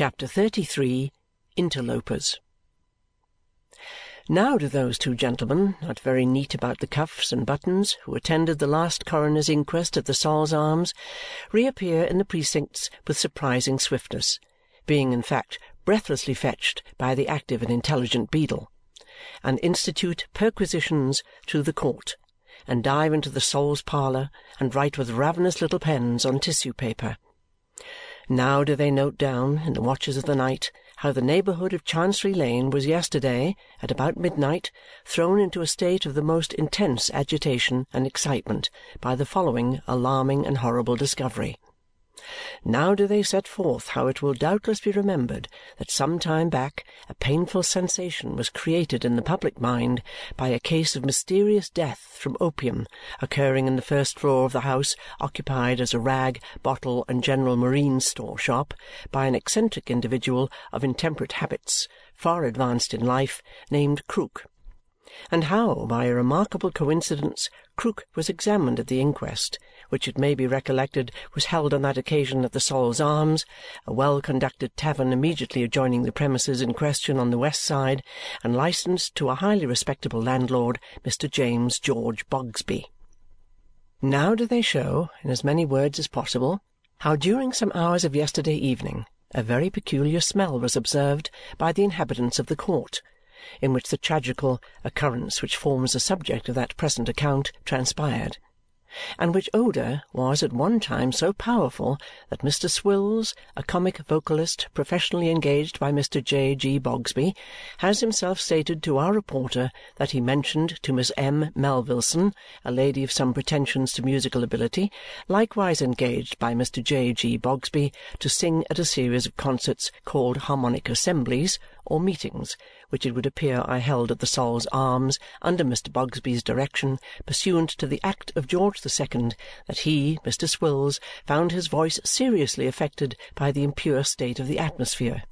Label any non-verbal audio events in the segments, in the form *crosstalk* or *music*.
Chapter 33 Interlopers Now do those two gentlemen, not very neat about the cuffs and buttons, who attended the last coroner's inquest at the Sol's Arms, reappear in the precincts with surprising swiftness, being in fact breathlessly fetched by the active and intelligent Beadle, and institute perquisitions through the court, and dive into the Sol's parlour, and write with ravenous little pens on tissue paper. Now do they note down, in the watches of the night, how the neighbourhood of Chancery Lane was yesterday, at about midnight, thrown into a state of the most intense agitation and excitement by the following alarming and horrible discovery. Now do they set forth how it will doubtless be remembered that some time back a painful sensation was created in the public mind by a case of mysterious death from opium occurring in the first floor of the house occupied as a rag, bottle, and general marine store shop by an eccentric individual of intemperate habits, far advanced in life, named Krook and how, by a remarkable coincidence, Krook was examined at the inquest, which it may be recollected was held on that occasion at the Sol's Arms, a well conducted tavern immediately adjoining the premises in question on the west side, and licensed to a highly respectable landlord, Mr. James George Bogsby. Now do they show, in as many words as possible, how during some hours of yesterday evening a very peculiar smell was observed by the inhabitants of the court in which the tragical occurrence which forms the subject of that present account transpired and which odour was at one time so powerful that Mr. Swills, a comic vocalist professionally engaged by Mr. J. G. Bogsby, has himself stated to our reporter that he mentioned to Miss M. Melvilleson, a lady of some pretensions to musical ability, likewise engaged by Mr. J. G. Bogsby to sing at a series of concerts called harmonic assemblies or meetings which it would appear I held at the Sol's Arms under Mr. Bogsby's direction, pursuant to the act of George the Second, that he, Mr. Swills, found his voice seriously affected by the impure state of the atmosphere.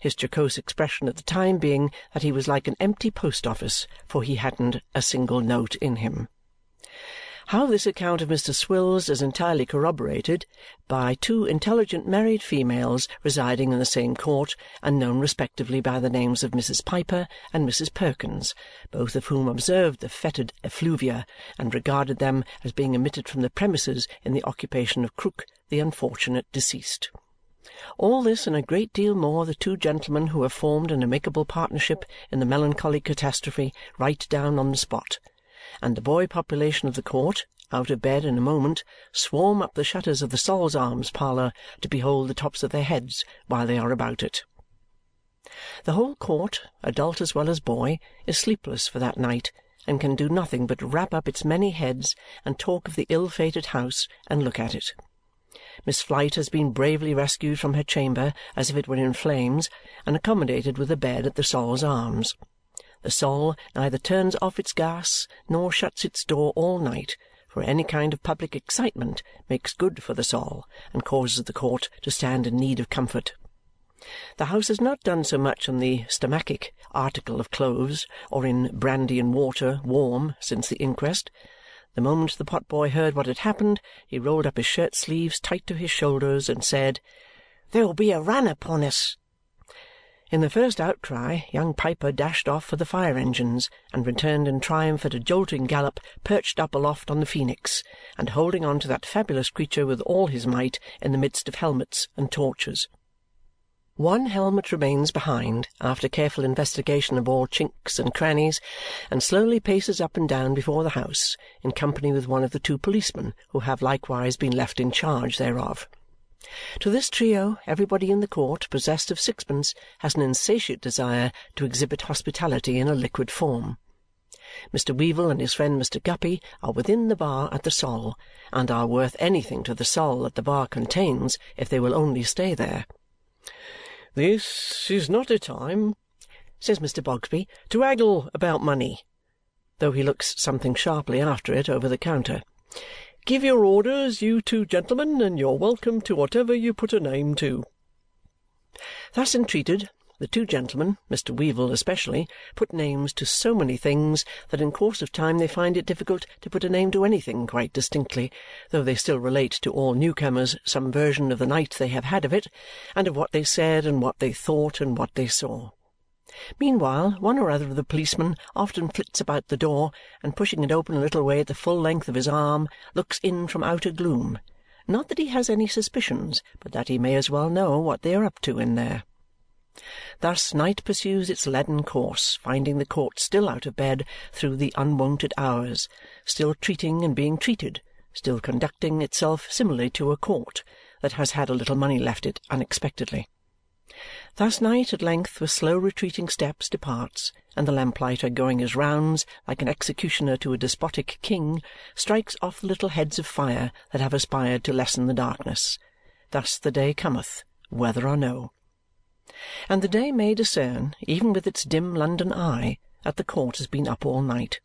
His jocose expression at the time being that he was like an empty post office, for he hadn't a single note in him. How this account of Mr. Swills is entirely corroborated by two intelligent married females residing in the same court and known respectively by the names of Mrs. Piper and Mrs. Perkins, both of whom observed the fetid effluvia and regarded them as being emitted from the premises in the occupation of Krook, the unfortunate deceased. All this and a great deal more the two gentlemen who have formed an amicable partnership in the melancholy catastrophe write down on the spot and the boy population of the court, out of bed in a moment, swarm up the shutters of the Sol's Arms parlour to behold the tops of their heads while they are about it. The whole court, adult as well as boy, is sleepless for that night and can do nothing but wrap up its many heads and talk of the ill-fated house and look at it. Miss Flite has been bravely rescued from her chamber as if it were in flames and accommodated with a bed at the Sol's Arms. The Sol neither turns off its gas nor shuts its door all night, for any kind of public excitement makes good for the Sol and causes the court to stand in need of comfort. The house has not done so much on the stomachic article of clothes or in brandy and water warm since the inquest. The moment the potboy heard what had happened, he rolled up his shirt sleeves tight to his shoulders and said, "There'll be a run upon us!" In the first outcry, young Piper dashed off for the fire engines and returned in triumph at a jolting gallop, perched up aloft on the Phoenix, and holding on to that fabulous creature with all his might in the midst of helmets and torches. One helmet remains behind after careful investigation of all chinks and crannies, and slowly paces up and down before the house, in company with one of the two policemen who have likewise been left in charge thereof. To this trio everybody in the court possessed of sixpence has an insatiate desire to exhibit hospitality in a liquid form. Mr. Weevle and his friend Mr. Guppy are within the bar at the Sol and are worth anything to the Sol that the bar contains if they will only stay there. "This is not a time," says Mr. Bogsby, "to haggle about money," though he looks something sharply after it over the counter. Give your orders, you two gentlemen, and you're welcome to whatever you put a name to." Thus entreated, the two gentlemen, Mr. Weevle especially, put names to so many things that in course of time they find it difficult to put a name to anything quite distinctly, though they still relate to all newcomers some version of the night they have had of it, and of what they said, and what they thought, and what they saw. Meanwhile, one or other of the policemen often flits about the door, and pushing it open a little way at the full length of his arm, looks in from outer gloom not that he has any suspicions, but that he may as well know what they are up to in there. Thus night pursues its leaden course, finding the court still out of bed through the unwonted hours, still treating and being treated, still conducting itself similarly to a court that has had a little money left it unexpectedly. Thus night at length with slow retreating steps departs, and the lamplighter going his rounds like an executioner to a despotic king strikes off the little heads of fire that have aspired to lessen the darkness. Thus the day cometh, whether or no. And the day may discern, even with its dim London eye, that the court has been up all night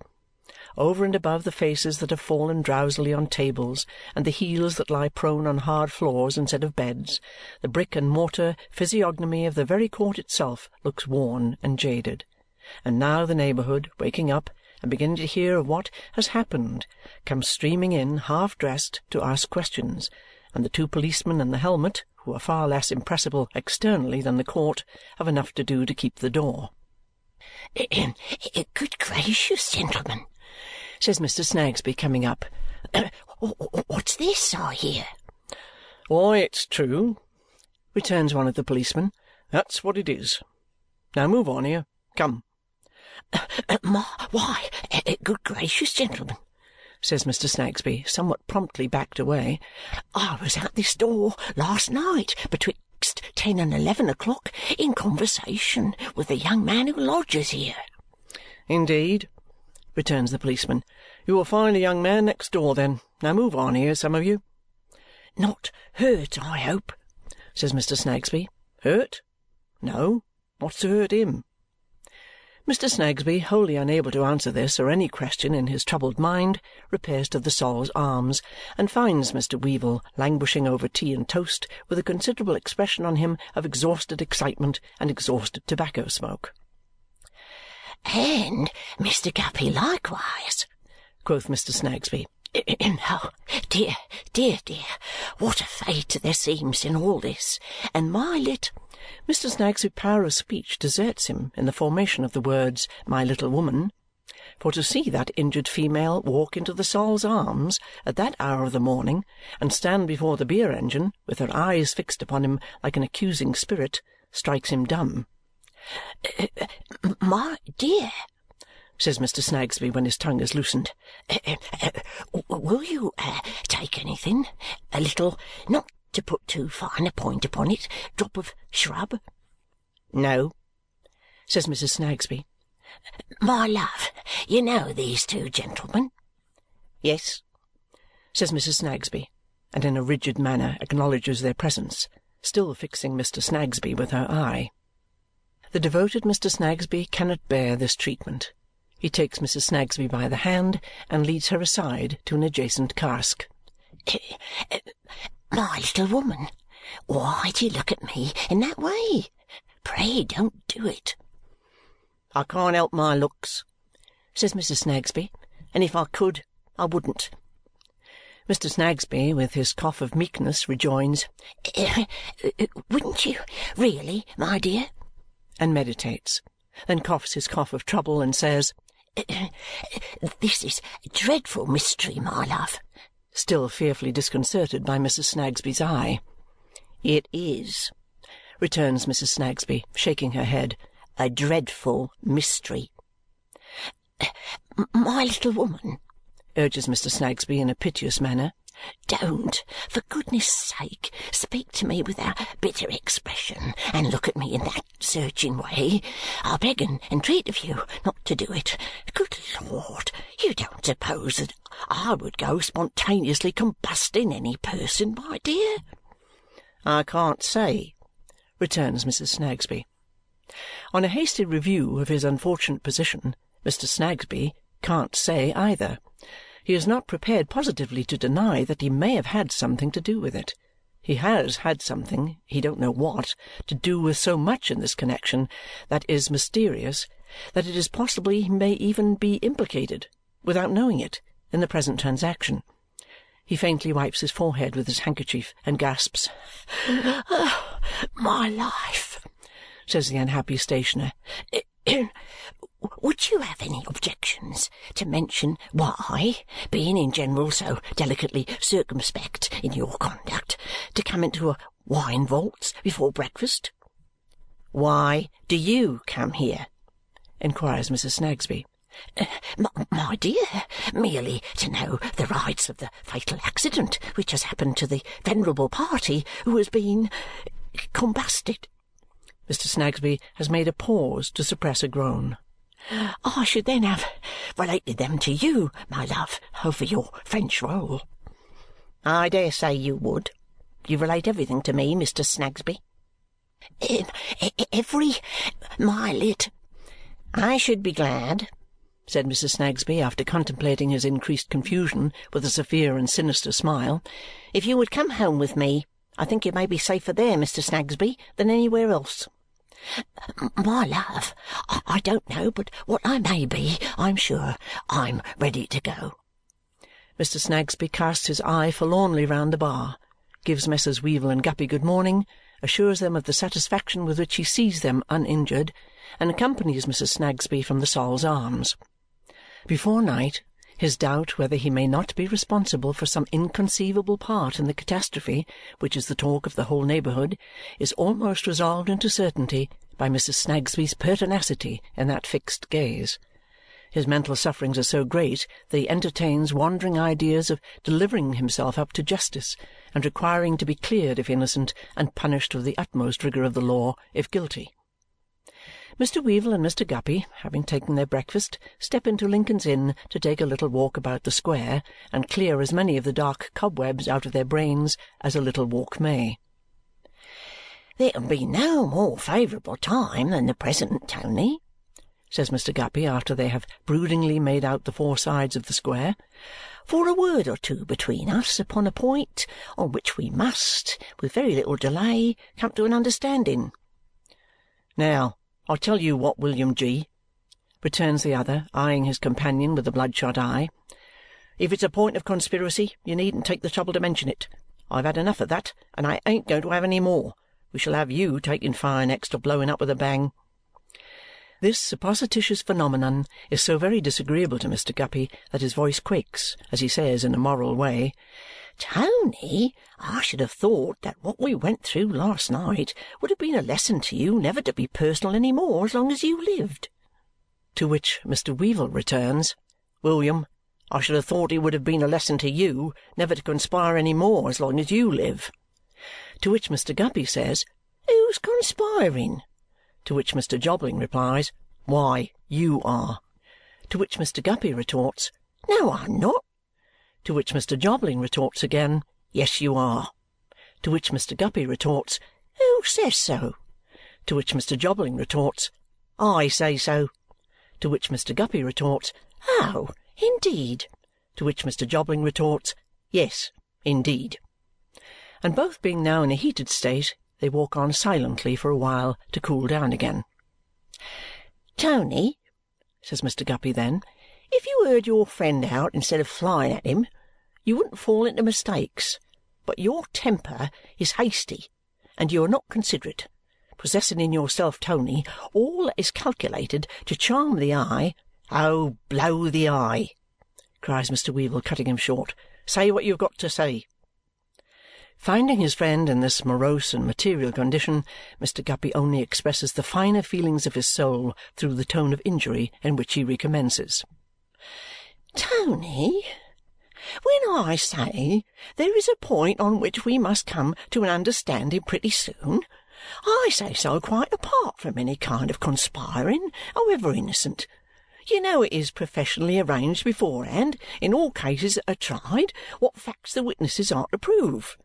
over and above the faces that have fallen drowsily on tables and the heels that lie prone on hard floors instead of beds, the brick and mortar physiognomy of the very court itself looks worn and jaded. And now the neighbourhood, waking up and beginning to hear of what has happened, comes streaming in half dressed to ask questions, and the two policemen and the helmet, who are far less impressible externally than the court, have enough to do to keep the door. Eh, eh, eh, good gracious, gentlemen, says Mr. Snagsby, coming up. *clears throat* What's this, I hear? Why, it's true, returns one of the policemen. That's what it is. Now move on here. Come. *clears throat* My, why, good gracious, gentlemen, says Mr. Snagsby, somewhat promptly backed away. I was at this door last night betwixt ten and eleven o'clock in conversation with the young man who lodges here. Indeed? Returns the policeman. You will find a young man next door, then. Now move on here, some of you. Not hurt, I hope, says Mr. Snagsby. Hurt? No. What's to hurt him? Mr. Snagsby, wholly unable to answer this or any question in his troubled mind, repairs to the Sol's Arms and finds Mr. Weevle languishing over tea and toast with a considerable expression on him of exhausted excitement and exhausted tobacco smoke. And Mr. Guppy likewise, quoth Mr. Snagsby. *clears throat* oh, dear, dear, dear, what a fate there seems in all this, and my lit Mr. Snagsby's power of speech deserts him in the formation of the words my little woman, for to see that injured female walk into the Sol's Arms at that hour of the morning and stand before the beer engine with her eyes fixed upon him like an accusing spirit strikes him dumb. My dear, says Mr. Snagsby when his tongue is loosened, will you uh, take anything? A little, not to put too fine a point upon it, drop of shrub? No, says Mrs. Snagsby. My love, you know these two gentlemen? Yes, says Mrs. Snagsby, and in a rigid manner acknowledges their presence, still fixing Mr. Snagsby with her eye. The devoted Mr. Snagsby cannot bear this treatment. He takes Mrs. Snagsby by the hand and leads her aside to an adjacent cask. Uh, my little woman, why do you look at me in that way? Pray don't do it. I can't help my looks, says Mrs. Snagsby, and if I could, I wouldn't. Mr. Snagsby, with his cough of meekness, rejoins, uh, uh, Wouldn't you, really, my dear? And meditates, then coughs his cough of trouble and says, *clears throat* This is a dreadful mystery, my love, still fearfully disconcerted by Mrs. Snagsby's eye. It is, returns Mrs. Snagsby, shaking her head, a dreadful mystery. *clears throat* My little woman, urges Mr. Snagsby in a piteous manner, don't, for goodness sake, speak to me with that bitter expression and look at me in that searching way. I beg and entreat of you not to do it. Good Lord, you don't suppose that I would go spontaneously combusting any person, my dear? I can't say, returns Mrs. Snagsby. On a hasty review of his unfortunate position, Mr. Snagsby can't say either. He is not prepared positively to deny that he may have had something to do with it. he has had something, he don't know what, to do with so much in this connexion that is mysterious that it is possible he may even be implicated, without knowing it, in the present transaction. He faintly wipes his forehead with his handkerchief and gasps, oh, *sighs* "My life!" says the unhappy stationer. *clears throat* Would you have any objections to mention why, being in general so delicately circumspect in your conduct, to come into a wine vaults before breakfast?" "Why do you come here?" inquires Mrs. Snagsby. Uh, my, my dear, merely to know the rights of the fatal accident which has happened to the venerable party who has been combusted. Mr. Snagsby has made a pause to suppress a groan. I should then have related them to you, my love, over your French roll. I dare say you would. You relate everything to me, Mr. Snagsby. Um, every lit. I should be glad, said Mrs. Snagsby after contemplating his increased confusion with a severe and sinister smile, if you would come home with me. I think you may be safer there, Mr. Snagsby, than anywhere else. My love, I don't know but what I may be, I'm sure. I'm ready to go. Mr. Snagsby casts his eye forlornly round the bar, gives Messrs. Weevle and Guppy good morning, assures them of the satisfaction with which he sees them uninjured, and accompanies Mrs. Snagsby from the Sol's Arms. Before night his doubt whether he may not be responsible for some inconceivable part in the catastrophe which is the talk of the whole neighbourhood is almost resolved into certainty by Mrs. Snagsby's pertinacity in that fixed gaze. His mental sufferings are so great that he entertains wandering ideas of delivering himself up to justice and requiring to be cleared if innocent and punished with the utmost rigour of the law if guilty. Mr. Weevle and Mr. Guppy, having taken their breakfast, step into Lincoln's Inn to take a little walk about the square and clear as many of the dark cobwebs out of their brains as a little walk may. "There can be no more favourable time than the present, Tony," says Mr. Guppy after they have broodingly made out the four sides of the square, "for a word or two between us upon a point on which we must, with very little delay, come to an understanding." "Now, I tell you what, William G.," returns the other, eyeing his companion with a bloodshot eye, "if it's a point of conspiracy, you needn't take the trouble to mention it. I've had enough of that, and I ain't going to have any more. We shall have you taking fire next or blowing up with a bang." This supposititious phenomenon is so very disagreeable to Mr. Guppy that his voice quakes as he says in a moral way. Tony, I should have thought that what we went through last night would have been a lesson to you never to be personal any more as long as you lived." To which Mr. Weevle returns, "William, I should have thought it would have been a lesson to you never to conspire any more as long as you live." To which Mr. Guppy says, "Who's conspiring?" To which Mr. Jobling replies, "Why, you are." To which Mr. Guppy retorts, "No, I'm not. To which Mr. Jobling retorts again, "Yes, you are." To which Mr. Guppy retorts, "Who says so?" To which Mr. Jobling retorts, "I say so." To which Mr. Guppy retorts, "Oh, indeed!" To which Mr. Jobling retorts, "Yes, indeed!" And both being now in a heated state, they walk on silently for a while to cool down again. "Tony," says Mr. Guppy then. If you heard your friend out instead of flying at him, you wouldn't fall into mistakes. But your temper is hasty, and you are not considerate, possessing in yourself, Tony, all that is calculated to charm the eye. Oh, blow the eye!" cries Mr. Weevle, cutting him short. "Say what you have got to say." Finding his friend in this morose and material condition, Mr. Guppy only expresses the finer feelings of his soul through the tone of injury in which he recommences. Tony, when I say there is a point on which we must come to an understanding pretty soon, I say so quite apart from any kind of conspiring, however innocent. You know it is professionally arranged beforehand, in all cases that are tried, what facts the witnesses are to prove.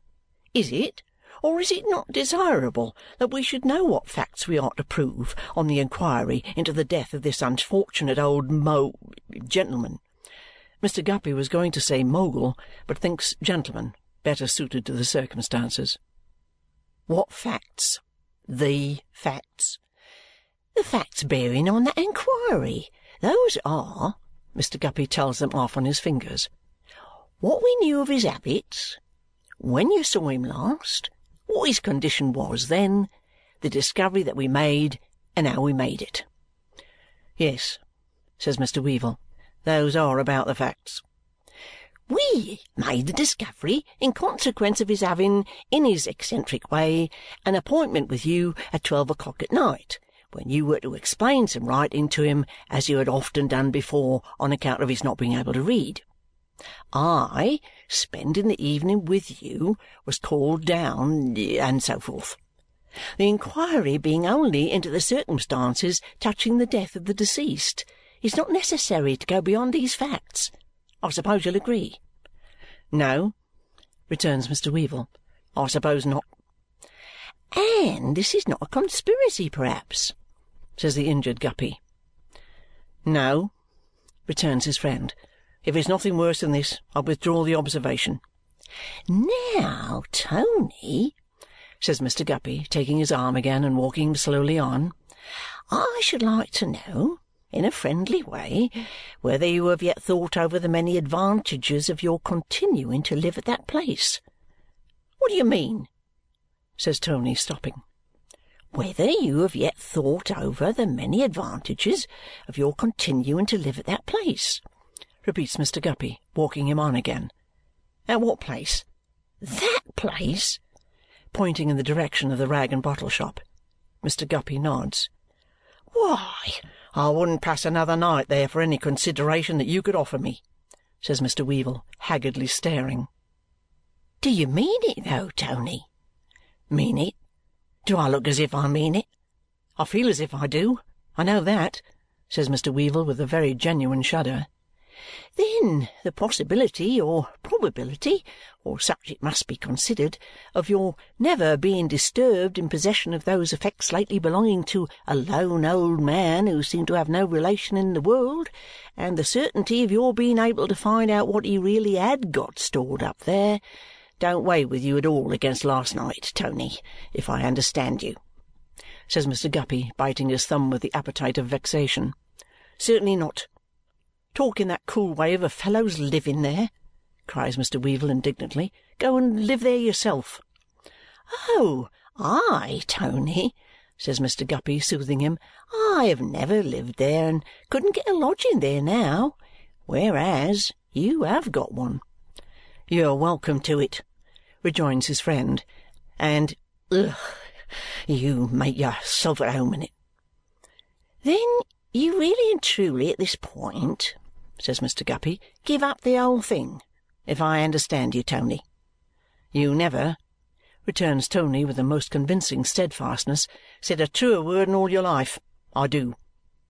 Is it, or is it not desirable that we should know what facts we are to prove on the inquiry into the death of this unfortunate old mo gentleman? Mr. Guppy was going to say mogul, but thinks gentleman better suited to the circumstances. What facts? The facts. The facts bearing on that inquiry. Those are, Mr. Guppy tells them off on his fingers, what we knew of his habits, when you saw him last, what his condition was then, the discovery that we made, and how we made it. Yes, says Mr. Weevle, those are about the facts. We made the discovery in consequence of his having, in his eccentric way, an appointment with you at twelve o'clock at night, when you were to explain some writing to him as you had often done before on account of his not being able to read. I, spending the evening with you, was called down, and so forth. The inquiry being only into the circumstances touching the death of the deceased, it's not necessary to go beyond these facts. I suppose you'll agree? No, returns Mr. Weevle. I suppose not. And this is not a conspiracy, perhaps? says the injured Guppy. No, returns his friend. If it's nothing worse than this, I'll withdraw the observation. Now, Tony, says Mr. Guppy, taking his arm again and walking slowly on, I should like to know, in a friendly way, whether you have yet thought over the many advantages of your continuing to live at that place. What do you mean? says Tony, stopping. Whether you have yet thought over the many advantages of your continuing to live at that place repeats Mr. Guppy, walking him on again. At what place? That place? Pointing in the direction of the rag and bottle shop. Mr. Guppy nods. Why, I wouldn't pass another night there for any consideration that you could offer me, says Mr. Weevle, haggardly staring. Do you mean it, though, Tony? Mean it? Do I look as if I mean it? I feel as if I do. I know that, says Mr. Weevle with a very genuine shudder. Then the possibility, or probability, or such it must be considered, of your never being disturbed in possession of those effects lately belonging to a lone old man who seemed to have no relation in the world, and the certainty of your being able to find out what he really had got stored up there, don't weigh with you at all against last night, Tony, if I understand you," says Mr. Guppy, biting his thumb with the appetite of vexation. "Certainly not. Talk in that cool way of a fellow's living there!" cries Mr. Weevle indignantly. "Go and live there yourself." "Oh, I, Tony!" says Mr. Guppy, soothing him. "I have never lived there and couldn't get a lodging there now, whereas you have got one." "You're welcome to it," rejoins his friend, "and ugh, you make yourself at home in it." "Then you really and truly at this point says Mr. Guppy, give up the whole thing, if I understand you, Tony. You never, returns Tony with the most convincing steadfastness, said a truer word in all your life. I do.